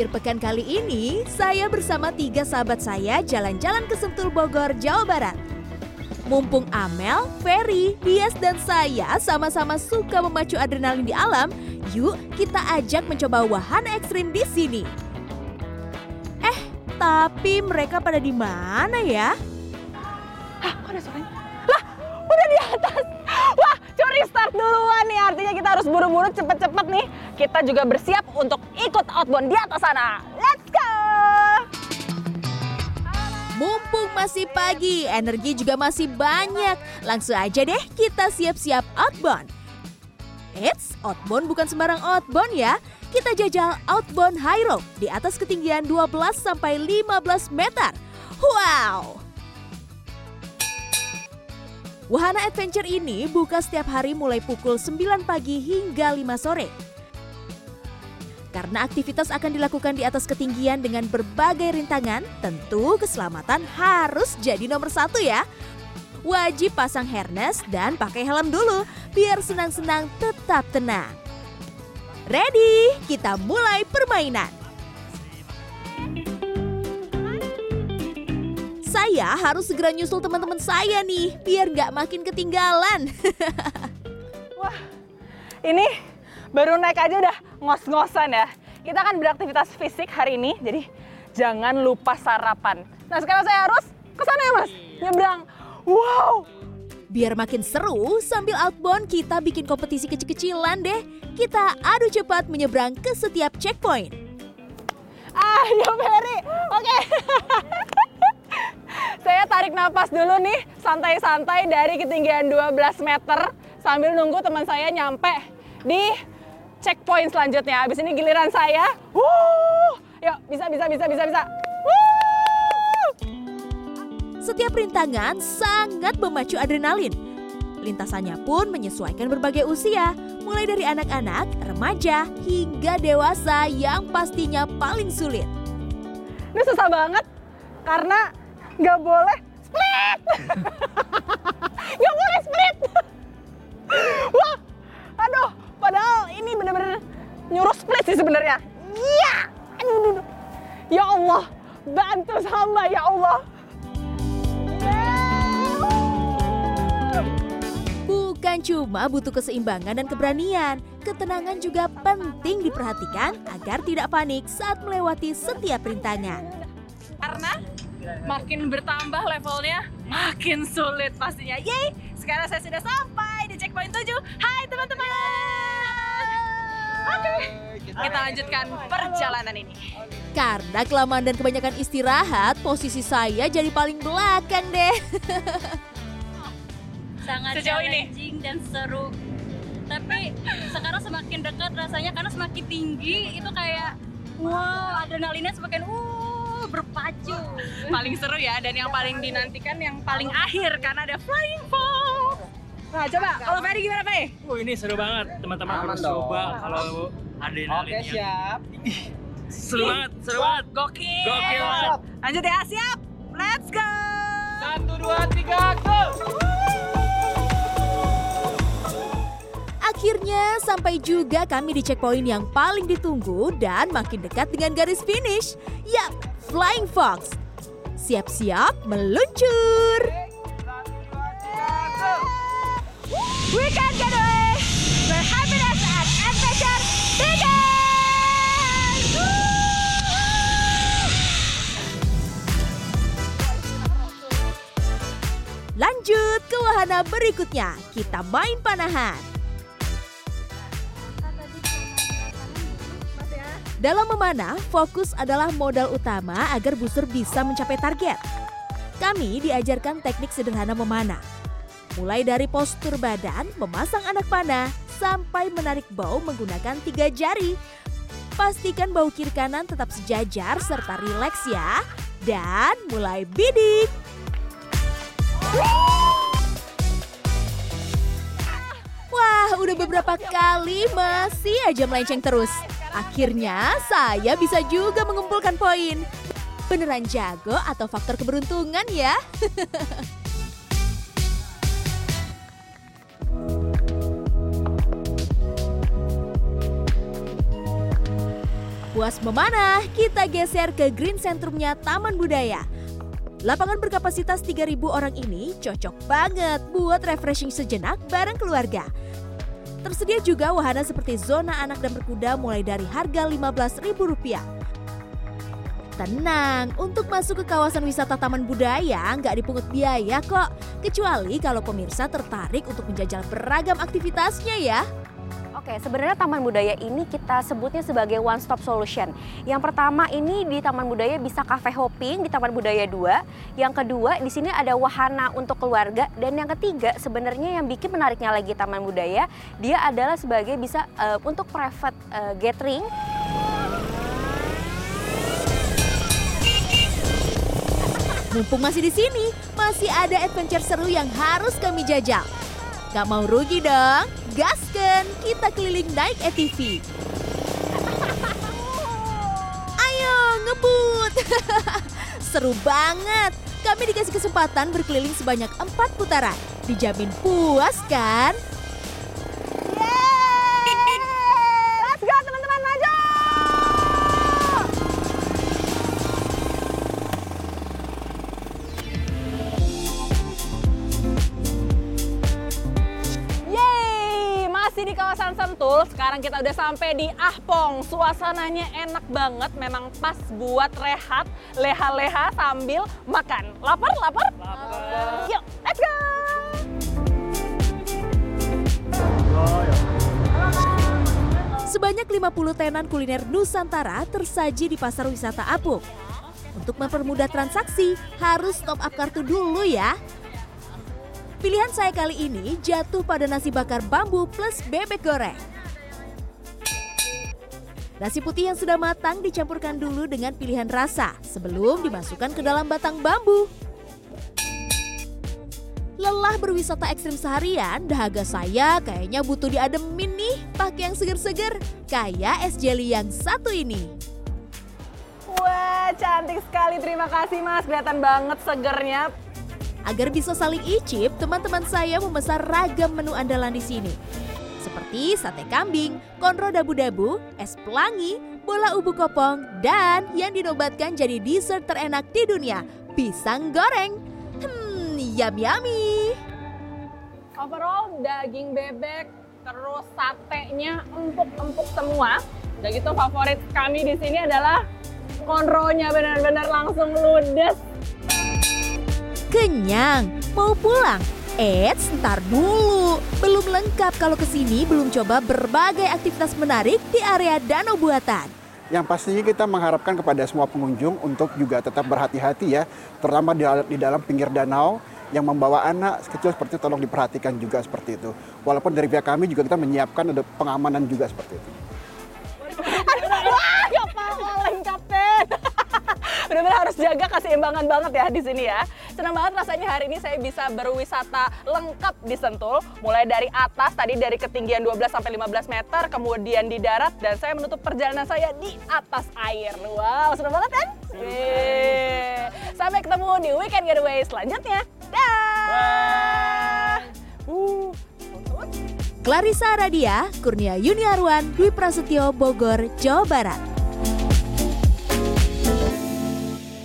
akhir pekan kali ini, saya bersama tiga sahabat saya jalan-jalan ke Sentul Bogor, Jawa Barat. Mumpung Amel, Ferry, Dias, dan saya sama-sama suka memacu adrenalin di alam, yuk kita ajak mencoba wahana ekstrim di sini. Eh, tapi mereka pada di mana ya? Hah, kok ada suaranya? Lah, udah di atas. Wah, curi start duluan nih. Artinya kita harus buru-buru cepet-cepet nih. Kita juga bersiap untuk ikut outbound di atas sana. Let's go! Mumpung masih pagi, energi juga masih banyak. Langsung aja deh kita siap-siap outbound. Eits, outbound bukan sembarang outbound ya. Kita jajal outbound high rope di atas ketinggian 12 sampai 15 meter. Wow! Wahana adventure ini buka setiap hari mulai pukul 9 pagi hingga 5 sore. Karena aktivitas akan dilakukan di atas ketinggian dengan berbagai rintangan, tentu keselamatan harus jadi nomor satu ya. Wajib pasang harness dan pakai helm dulu, biar senang-senang tetap tenang. Ready? Kita mulai permainan. Saya harus segera nyusul teman-teman saya nih, biar nggak makin ketinggalan. Wah, ini baru naik aja udah ngos-ngosan ya. Kita akan beraktivitas fisik hari ini, jadi jangan lupa sarapan. Nah sekarang saya harus ke sana ya mas, nyebrang. Wow, Biar makin seru, sambil outbound kita bikin kompetisi kecil-kecilan deh. Kita adu cepat menyeberang ke setiap checkpoint. ah ya Ferry, oke. saya tarik napas dulu nih, santai-santai dari ketinggian 12 meter sambil nunggu teman saya nyampe di checkpoint selanjutnya. Habis ini giliran saya. Wuh, yuk bisa bisa bisa bisa bisa. Wuh. Setiap rintangan sangat memacu adrenalin. Lintasannya pun menyesuaikan berbagai usia, mulai dari anak-anak, remaja, hingga dewasa yang pastinya paling sulit. Ini susah banget karena nggak boleh split. Nggak boleh split. Ini bener-bener nyuruh split sih sebenarnya. Iya, aduh, aduh, aduh. Ya Allah, bantu sama ya Allah. Bukan cuma butuh keseimbangan dan keberanian, ketenangan juga penting diperhatikan agar tidak panik saat melewati setiap rintangan. Karena makin bertambah levelnya, makin sulit pastinya. Yeay, sekarang saya sudah sampai di checkpoint 7. Hai teman-teman. Oke, kita lanjutkan perjalanan ini. Karena kelamaan dan kebanyakan istirahat, posisi saya jadi paling belakang deh. sangat Sejauh ini? challenging dan seru. Tapi sekarang semakin dekat rasanya karena semakin tinggi itu kayak wow adrenalinnya semakin uh berpacu. Paling seru ya dan yang paling dinantikan yang paling akhir karena ada flying fox. Nah, coba kalau Ferry gimana, Ferry? Oh ini seru banget teman-teman harus dong. coba kalau adrenalin Oke siap. seru banget seru banget Gokil. Gokil banget. Lanjut ya, siap. Let's go. Satu dua tiga go. Akhirnya sampai juga kami di checkpoint yang paling ditunggu dan makin dekat dengan garis finish. Yap, Flying Fox. Siap-siap meluncur. Getaway where happiness and adventure begin. Lanjut ke wahana berikutnya. Kita main panahan. Dalam memanah, fokus adalah modal utama agar booster bisa mencapai target. Kami diajarkan teknik sederhana memanah. Mulai dari postur badan, memasang anak panah, sampai menarik bau menggunakan tiga jari. Pastikan bau kiri kanan tetap sejajar serta rileks ya. Dan mulai bidik. Wah, udah beberapa kali masih aja melenceng terus. Akhirnya saya bisa juga mengumpulkan poin. Beneran jago atau faktor keberuntungan ya? Puas memanah, kita geser ke green centrumnya Taman Budaya. Lapangan berkapasitas 3.000 orang ini cocok banget buat refreshing sejenak bareng keluarga. Tersedia juga wahana seperti zona anak dan berkuda mulai dari harga Rp15.000. Tenang, untuk masuk ke kawasan wisata Taman Budaya nggak dipungut biaya kok. Kecuali kalau pemirsa tertarik untuk menjajal beragam aktivitasnya ya. Oke, sebenarnya Taman Budaya ini kita sebutnya sebagai one stop solution. Yang pertama ini di Taman Budaya bisa cafe hopping di Taman Budaya 2. Yang kedua di sini ada wahana untuk keluarga dan yang ketiga sebenarnya yang bikin menariknya lagi Taman Budaya dia adalah sebagai bisa uh, untuk private uh, gathering Mumpung masih di sini, masih ada adventure seru yang harus kami jajal. Gak mau rugi dong? Gasken, kita keliling naik ATV. Ayo ngebut. Seru banget. Kami dikasih kesempatan berkeliling sebanyak empat putaran. Dijamin puas kan? Sentul. Sekarang kita udah sampai di Ahpong. Suasananya enak banget, memang pas buat rehat, leha-leha sambil makan. Lapar, lapar? Lapar. Yuk, let's go! Sebanyak 50 tenan kuliner Nusantara tersaji di pasar wisata Apung. Untuk mempermudah transaksi, harus top up kartu dulu ya. Pilihan saya kali ini jatuh pada nasi bakar bambu plus bebek goreng. Nasi putih yang sudah matang dicampurkan dulu dengan pilihan rasa sebelum dimasukkan ke dalam batang bambu. Lelah berwisata ekstrim seharian, dahaga saya kayaknya butuh diademin nih pakai yang seger-seger. Kayak es jelly yang satu ini. Wah, cantik sekali. Terima kasih, Mas. Kelihatan banget segernya. Agar bisa saling icip, teman-teman saya memesan ragam menu andalan di sini. Seperti sate kambing, konro dabu-dabu, es pelangi, bola ubu kopong, dan yang dinobatkan jadi dessert terenak di dunia, pisang goreng. Hmm, yummy-yummy. Overall daging bebek terus satenya empuk-empuk semua. Udah gitu favorit kami di sini adalah konronya benar-benar langsung ludes. Kenyang, mau pulang? Eits, ntar dulu. Belum lengkap kalau ke sini belum coba berbagai aktivitas menarik di area Danau Buatan. Yang pastinya kita mengharapkan kepada semua pengunjung untuk juga tetap berhati-hati ya, terutama di, di dalam pinggir danau yang membawa anak kecil seperti itu tolong diperhatikan juga seperti itu. Walaupun dari pihak kami juga kita menyiapkan ada pengamanan juga seperti itu. Wah, ya kapten. Benar-benar harus jaga keseimbangan banget ya di sini ya. Senang banget rasanya hari ini saya bisa berwisata lengkap di Sentul. Mulai dari atas tadi dari ketinggian 12 sampai 15 meter, kemudian di darat dan saya menutup perjalanan saya di atas air. Wow, senang banget kan? Yeay. Sampai ketemu di weekend getaway selanjutnya. Dah. Uh. Clarissa Aradia, Kurnia Yuniarwan, Dwi Prasetyo, Bogor, Jawa Barat.